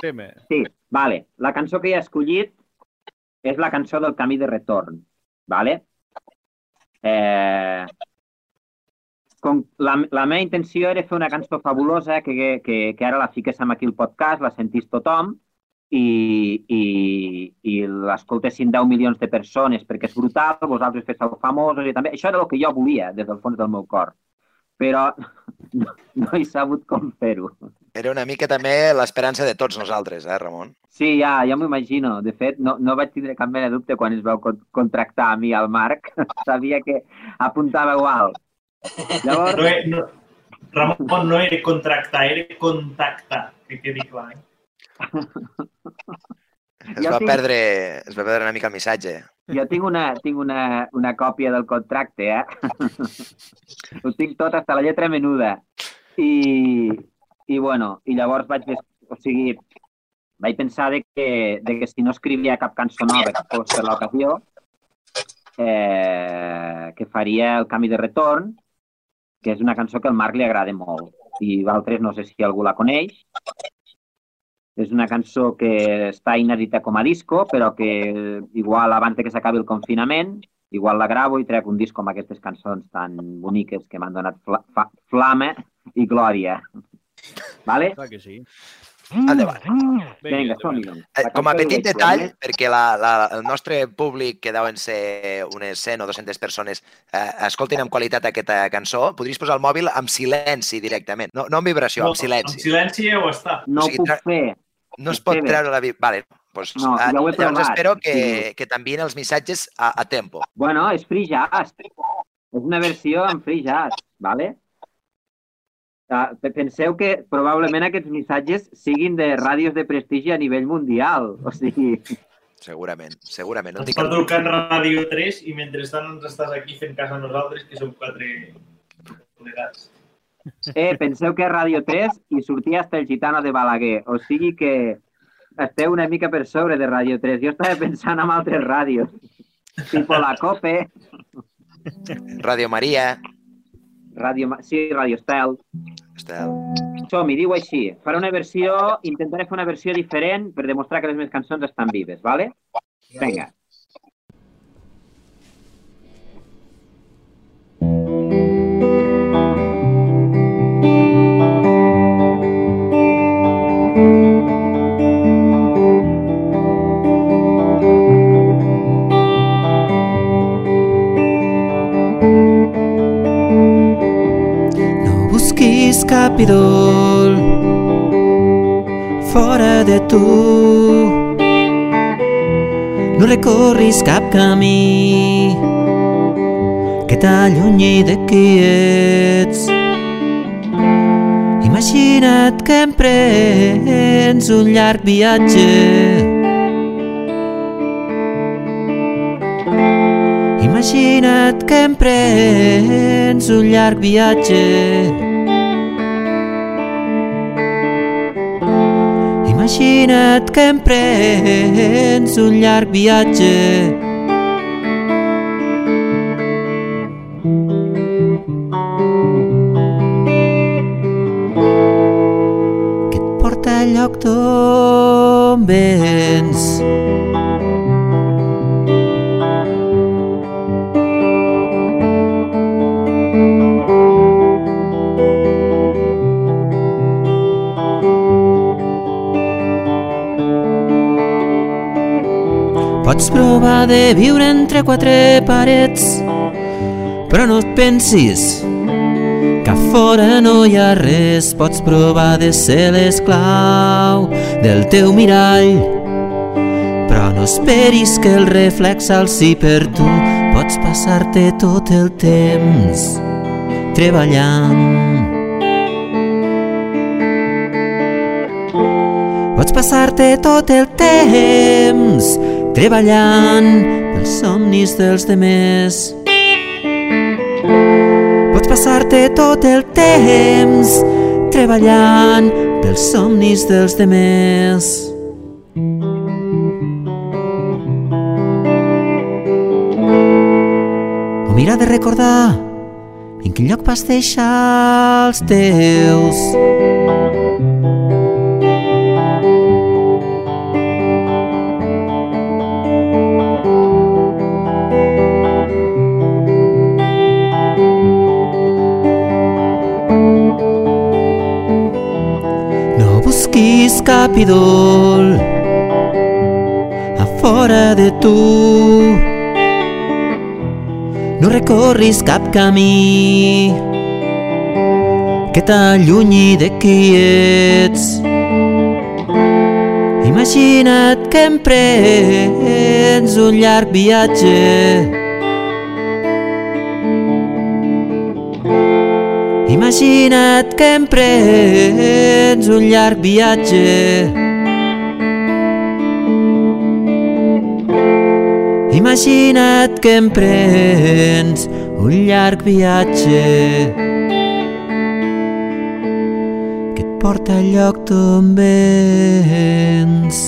tema. Sí, vale. La cançó que he escollit és la cançó del camí de retorn, vale? Eh, com la, la meva intenció era fer una cançó fabulosa que, que, que ara la fiquéssim aquí al podcast, la sentís tothom i, i, i l'escoltessin 10 milions de persones perquè és brutal, vosaltres féssiu famosos i també... Això era el que jo volia des del fons del meu cor. Però [laughs] no, no he sabut com fer-ho. Era una mica també l'esperança de tots nosaltres, eh, Ramon? Sí, ja, ja m'ho imagino. De fet, no, no vaig tindre cap mena de dubte quan es vau con- contractar a mi al Marc. [laughs] Sabia que apuntava alt. Llavors, No, he- no, Ramon no era contractar, era contactar, que quedi clar. Eh? Es Jo va, tinc- perdre, es va perdre una mica el missatge. jo tinc una, tinc una, una còpia del contracte, eh? Ho tinc tot, hasta la lletra menuda. I, i bueno, i llavors vaig, o sigui, vaig pensar de que, de que si no escrivia cap cançó nova que fos per l'ocasió, eh, que faria El camí de retorn, que és una cançó que al Marc li agrada molt. I d'altres no sé si algú la coneix. És una cançó que està inèdita com a disco, però que igual abans que s'acabi el confinament, igual la gravo i trec un disc com aquestes cançons tan boniques que m'han donat fla flama i glòria. [laughs] Vale? Clar que sí. Endavant. Vinga, som-hi. doncs. Eh, La Com a petit detall, eh? perquè la, la, el nostre públic, que deuen ser unes 100 o 200 persones, eh, escoltin amb qualitat aquesta cançó, podries posar el mòbil amb silenci directament. No, no amb vibració, amb silenci. Amb silenci ja ho està. No o sigui, puc fer. No es pot treure la... Vale, doncs, No, eh, ja ho he llavors provat, espero que, sí. que t'envien els missatges a, a tempo. Bueno, és free jazz. És una versió en free jazz, vale? Ah, pe- Penseu que probablement aquests missatges siguin de ràdios de prestigi a nivell mundial. [laughs] O sigui, Segurament, segurament. No està trucant Ràdio 3 i mentrestant ens estàs aquí fent cas a nosaltres, que som quatre plegats. eh, penseu que és Ràdio 3 i sortia hasta el gitano de Balaguer. O sigui que esteu una mica per sobre de Ràdio 3. Jo estava pensant en altres ràdios. [laughs] Tipo la COPE, Ràdio Maria. Ràdio, Ma- sí, Ràdio Estel. Estel. Som-hi, diu així. Faré una versió, intentaré fer una versió diferent per demostrar que les meves cançons estan vives, vale? Vinga. Idol fora de tu. No recorris cap camí que t'allunyi de qui ets. Imagina't que emprens un llarg viatge Imagina't que emprens un llarg viatge Imagina't que emprens un llarg viatge Provar de viure entre quatre parets, però no et pensis que fora no hi ha res. Pots provar de ser l'esclau del teu mirall, però no esperis que el reflex alci per tu. Pots passar-te tot el temps treballant. Pots passar-te tot el temps treballant pels somnis dels demés. Pots passar-te tot el temps treballant pels somnis dels demés. O mira de recordar en quin lloc vas deixar els teus. Busquis cap idol a fora de tu. No recorris cap camí que t'allunyi de qui ets. Imagina't que emprens un llarg viatge Imagina't que emprens un llarg viatge. Imagina't que emprens un llarg viatge que et porta al lloc d'on vens.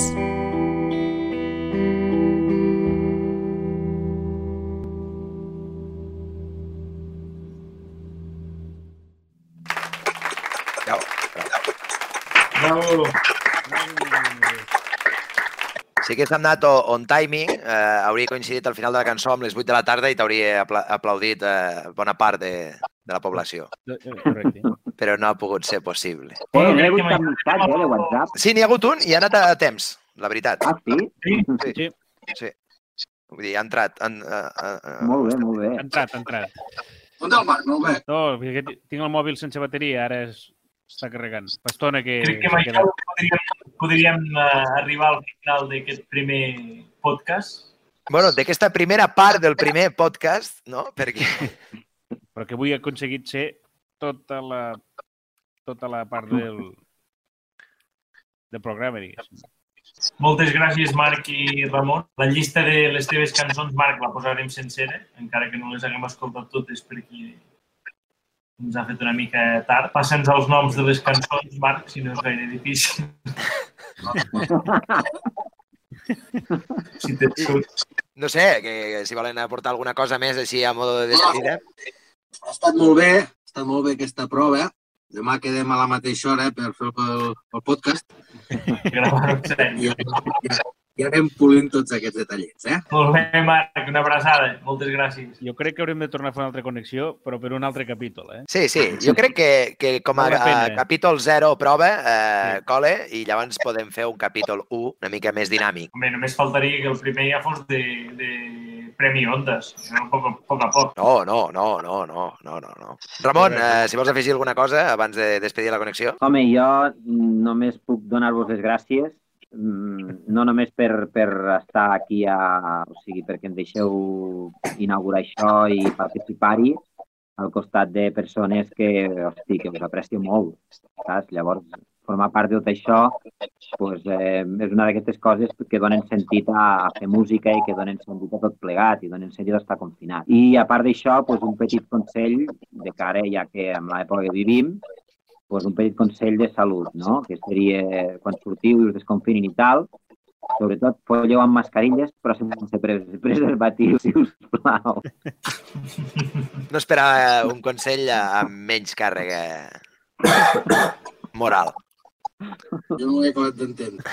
Hagués anat on timing, eh, hauria coincidit al final de la cançó amb les 8 de la tarda i t'hauria apla aplaudit eh, bona part de, de la població. Correcte. Però no ha pogut ser possible. Eh, Bueno, no he crec hagut cap m'ha- missatge eh, de WhatsApp. Sí, n'hi ha hagut un i ha anat a temps, la veritat. Ah, sí? Sí? Sí, Sí. Vull dir, ha entrat. En, uh, uh, Molt bé, molt bé. ha entrat, ha entrat. On el Marc? Molt bé. No, tinc el mòbil sense bateria, ara es, està carregant. Fa estona que Crec que amb això podríem, podríem uh, arribar al final d'aquest primer podcast. Bueno, d'aquesta primera part del primer podcast, no? Perquè Però que avui he aconseguit ser tota la, tota la part del, del programa, diguéssim. Moltes gràcies, Marc i Ramon. La llista de les teves cançons, Marc, la posarem sencera, encara que no les haguem escoltat totes perquè ens ha fet una mica tard. Passa'ns els noms de les cançons, Marc, si no és gaire difícil. si tens sort. no sé, que si volen aportar alguna cosa més així a modo de despedida. Ha estat molt bé, ha estat molt bé aquesta prova. Demà quedem a la mateixa hora per fer el, el podcast Gravar-ho. I anem polint tots aquests detallets, eh? Molt bé, Marc, una abraçada. Moltes gràcies. Jo crec que haurem de tornar a fer una altra connexió, però per un altre capítol, eh? Sí, sí, jo crec que, que com a, a capítol 0 prova, eh, cole, i llavors podem fer un capítol 1 una mica més dinàmic. Home, només faltaria que el primer ja fos de, de Premi Ondas. A poc, a poc a poc. No, no, no, no, no, no, no, no. Ramon, eh, si vols afegir alguna cosa abans de despedir la connexió. Home, jo només puc donar-vos les gràcies, no només per, per estar aquí, a, o sigui, perquè em deixeu inaugurar això i participar-hi, al costat de persones que, hosti, que us aprecio molt, saps? Llavors, formar part de tot això pues, eh, és una d'aquestes coses que donen sentit a, a fer música i que donen sentit a tot plegat i donen sentit a estar confinat. I a part d'això, pues, un petit consell de cara, ja que en l'època que vivim, pues, un petit consell de salut, no? que seria quan sortiu i us desconfinin i tal, sobretot folleu amb mascarilles però sense pres preservatius, [laughs] si us plau. No esperava un consell amb menys càrrega moral. Jo no ho he acabat d'entendre. [laughs]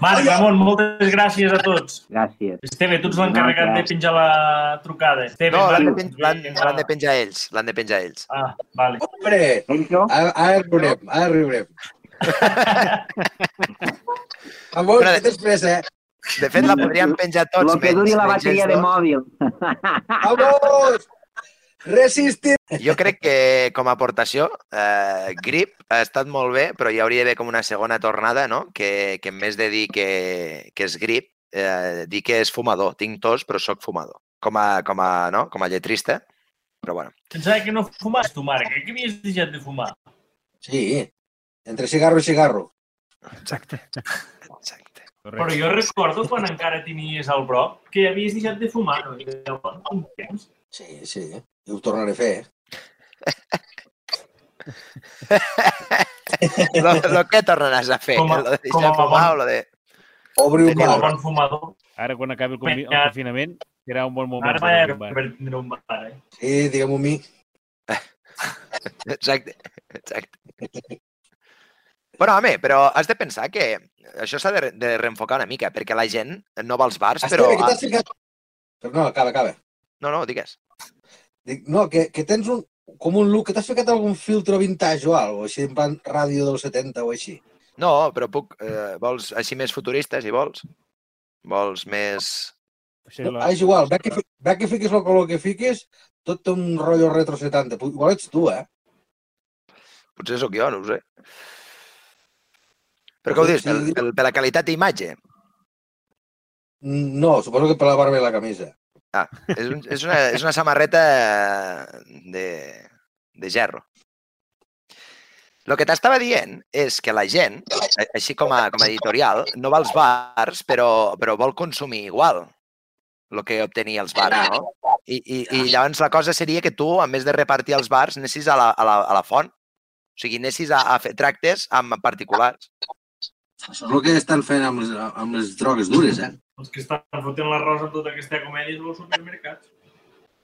Marc, Ramon, moltes gràcies a tots. Gràcies. Esteve, tu ets l'encarregat de penjar la trucada. Esteve, No, l'han de, pen de penjar ells, l'han de penjar ells. Ah, vale. Hombre, ara, ara riurem, ara riurem. [laughs] Amor, Però- què tens pressa, eh? De fet, la podríem penjar tots Lo que duri la bateria de mòbil. Vamos! Resistir! Jo crec que, com a aportació, eh, Grip ha estat molt bé, però hi hauria d'haver com una segona tornada, no? Que, que en més de dir que, que és Grip, eh, dir que és fumador. Tinc tos, però sóc fumador. Com a, com a, no? com a lletrista. Però bueno. Pensava que no fumaves tu, Marc, eh? que havies deixat de fumar. Sí, entre cigarro i cigarro. Exacte. Exacte. Però jo recordo quan encara tenies el broc que havies deixat de fumar. No? Un temps. Sí, sí, i ho tornaré a fer. [laughs] Lo, lo que tornaràs a fer? Com a- lo de com deixar a fumar bon- o lo de... Obri un Com a bar. bon fumador. Ara, quan acabi el, convi- el confinament, serà un bon moment Ara obrir un bar. per tindre un bar, eh? Sí, diguem-ho a mi. Exacte, exacte. Bueno, home, però has de pensar que això s'ha de, re- de reenfocar una mica, perquè la gent no va als bars, però... Esteve, que t'has ficat... Però no, acaba, acaba. No, no, digues. Dic, no, que, que tens un, com un look, que t'has ficat algun filtro vintage o alguna així en plan ràdio dels 70 o així. No, però puc... Eh, vols així més futuristes, si vols? Vols més... Sí, No, la... és igual, ve que, ve que fiquis el color que fiquis, tot té un rotllo retro 70. Pu- Igual ets tu, eh? Potser sóc jo, no ho sé. Però què ho dius? Per, per la qualitat d'imatge? Mm, No, suposo que per la barba i la camisa. Ah, és, un, és, una, és una samarreta de, de gerro. El que t'estava dient és que la gent, així com a, com a editorial, no va als bars, però, però vol consumir igual el que obtenia als bars, no? I, i, I llavors la cosa seria que tu, a més de repartir als bars, anessis a la, a la, a la font. O sigui, anessis a, a fer tractes amb particulars. Això és el que estan fent amb les, amb les drogues dures, eh? Els que estan fotent l'arròs amb tota aquesta comèdia dels supermercats.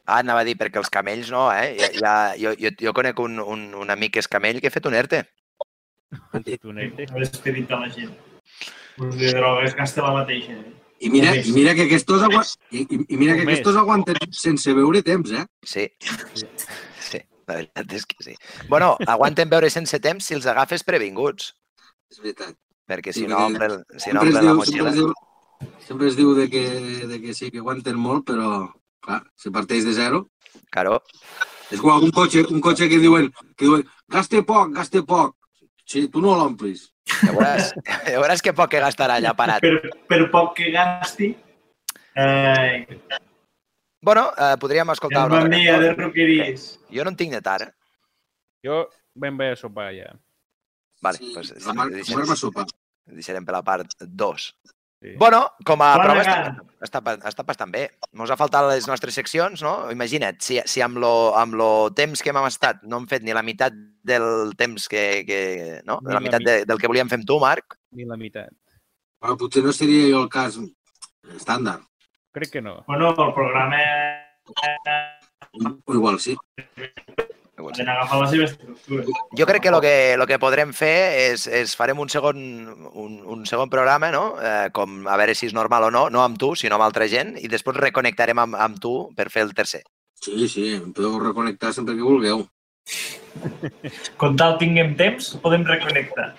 Ah, anava a dir, perquè els camells no, eh? Ja, ja, jo, jo, jo conec un, un, un amic que és camell que ha fet un ERTE. Tunete. No és que dit a la gent. Us de drogues gasta la mateixa. Eh? I mira, i mira que aquests, agua... i, i, i mira que Un mes. aquests aguanten sense veure temps, eh? Sí. Sí, la veritat és que sí. Bueno, aguanten veure sense temps si els agafes previnguts, És veritat. Perquè Sí, si no omplen, si no es, omplen la diu, sempre, motxilla. es diu, sempre es diu de que, de que sí, que aguanten molt, però clar, si parteix de zero... Claro, És com un cotxe, un cotxe que diuen, que diuen gaste poc, gaste poc. Sí, tu no l'omplis. ja veuràs, [laughs] ja veuràs que poc que gastarà allà parat. Per, per poc que gasti, eh, Bueno, eh, podríem escoltar és una altra de roqueries. Jo no en tinc de tard. Jo ben bé a sopar ja. Vale, Sí, pues, la mar, deixarem, la sopar. deixarem per la part 2. Sí. Bueno, com a prova està, està, està bastant bé. Ens ha faltat les nostres seccions, no? Imagina't, si, si amb, lo, amb lo temps que hem estat no hem fet ni la meitat del temps que... que no? Ni la la meitat mi- de, del que volíem fer amb tu, Marc. Ni la meitat. Bueno, potser no seria jo el cas estàndard. Crec que no. Bueno, el programa igual sí. Ha d'agafar la seva estructura. Jo crec que el que, lo que podrem fer és, és farem un segon, un, un segon programa, no? Eh, com a veure si és normal o no, no amb tu, sinó amb altra gent, i després reconnectarem amb, amb tu per fer el tercer. Sí, sí, em podeu reconnectar sempre que vulgueu. Com tal tinguem temps, podem reconnectar.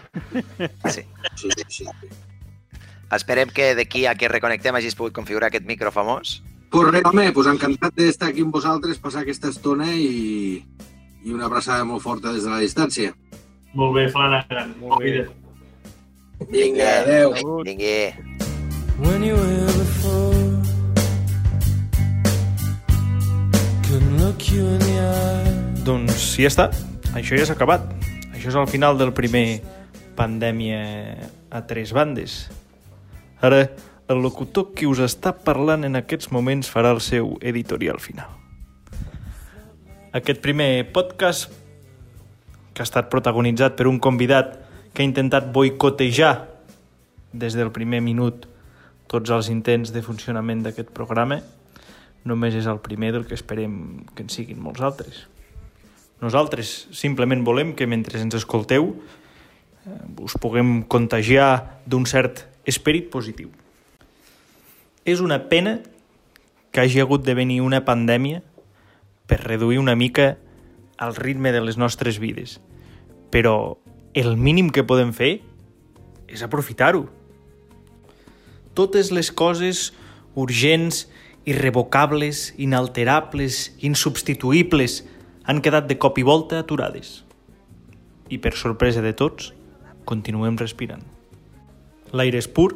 Sí. Sí, sí. Esperem que d'aquí a que reconnectem hagis pogut configurar aquest micro famós. Pues res, home, pues encantat d'estar aquí amb vosaltres, passar aquesta estona i, i una abraçada molt forta des de la distància. Molt bé, Flanagan. Molt bé. Vinga, adeu. Vingui. when you were before. Couldn't look you in the eye. Doncs ja està, això ja s'ha acabat. Això és el final del primer Pandèmia a tres bandes. Ara, el locutor que us està parlant en aquests moments farà el seu editorial final. Aquest primer podcast, que ha estat protagonitzat per un convidat que ha intentat boicotejar des del primer minut tots els intents de funcionament d'aquest programa, només és el primer del que esperem que en siguin molts altres. Nosaltres simplement volem que mentre ens escolteu eh, us puguem contagiar d'un cert esperit positiu. És una pena que hagi hagut de venir una pandèmia per reduir una mica el ritme de les nostres vides. Però el mínim que podem fer és aprofitar-ho. Totes les coses urgents irrevocables, inalterables, insubstituïbles, han quedat de cop i volta aturades. I per sorpresa de tots, continuem respirant. L'aire és pur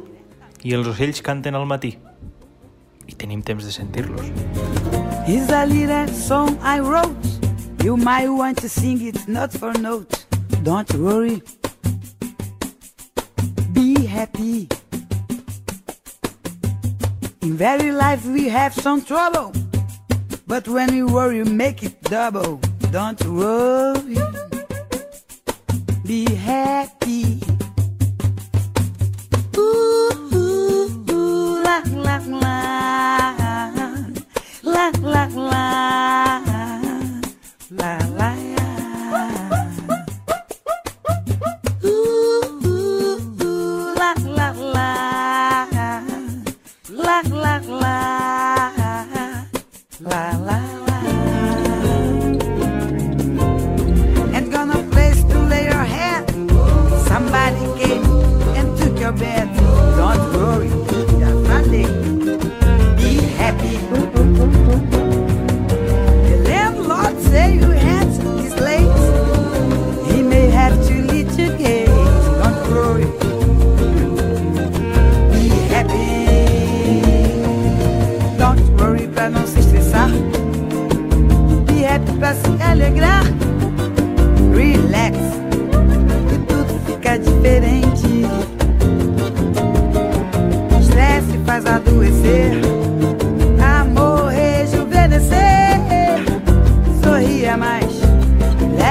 i els ocells canten al matí. I tenim temps de sentir-los. Here's a little song I wrote. You might want to sing it note for note. Don't worry. Be happy. In very life we have some trouble. But when we worry, make it double. Don't worry. Be happy.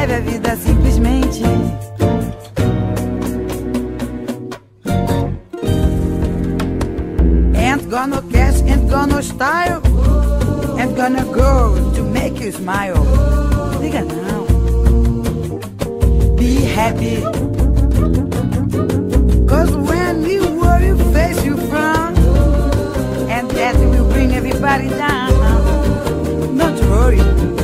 leve a vida simplesmente. Ain't gonna cash, ain't gonna style. Ain't gonna go to make you smile. Diga não. Be happy. Cause when you worry, face you from. And that will bring everybody down. Not worry.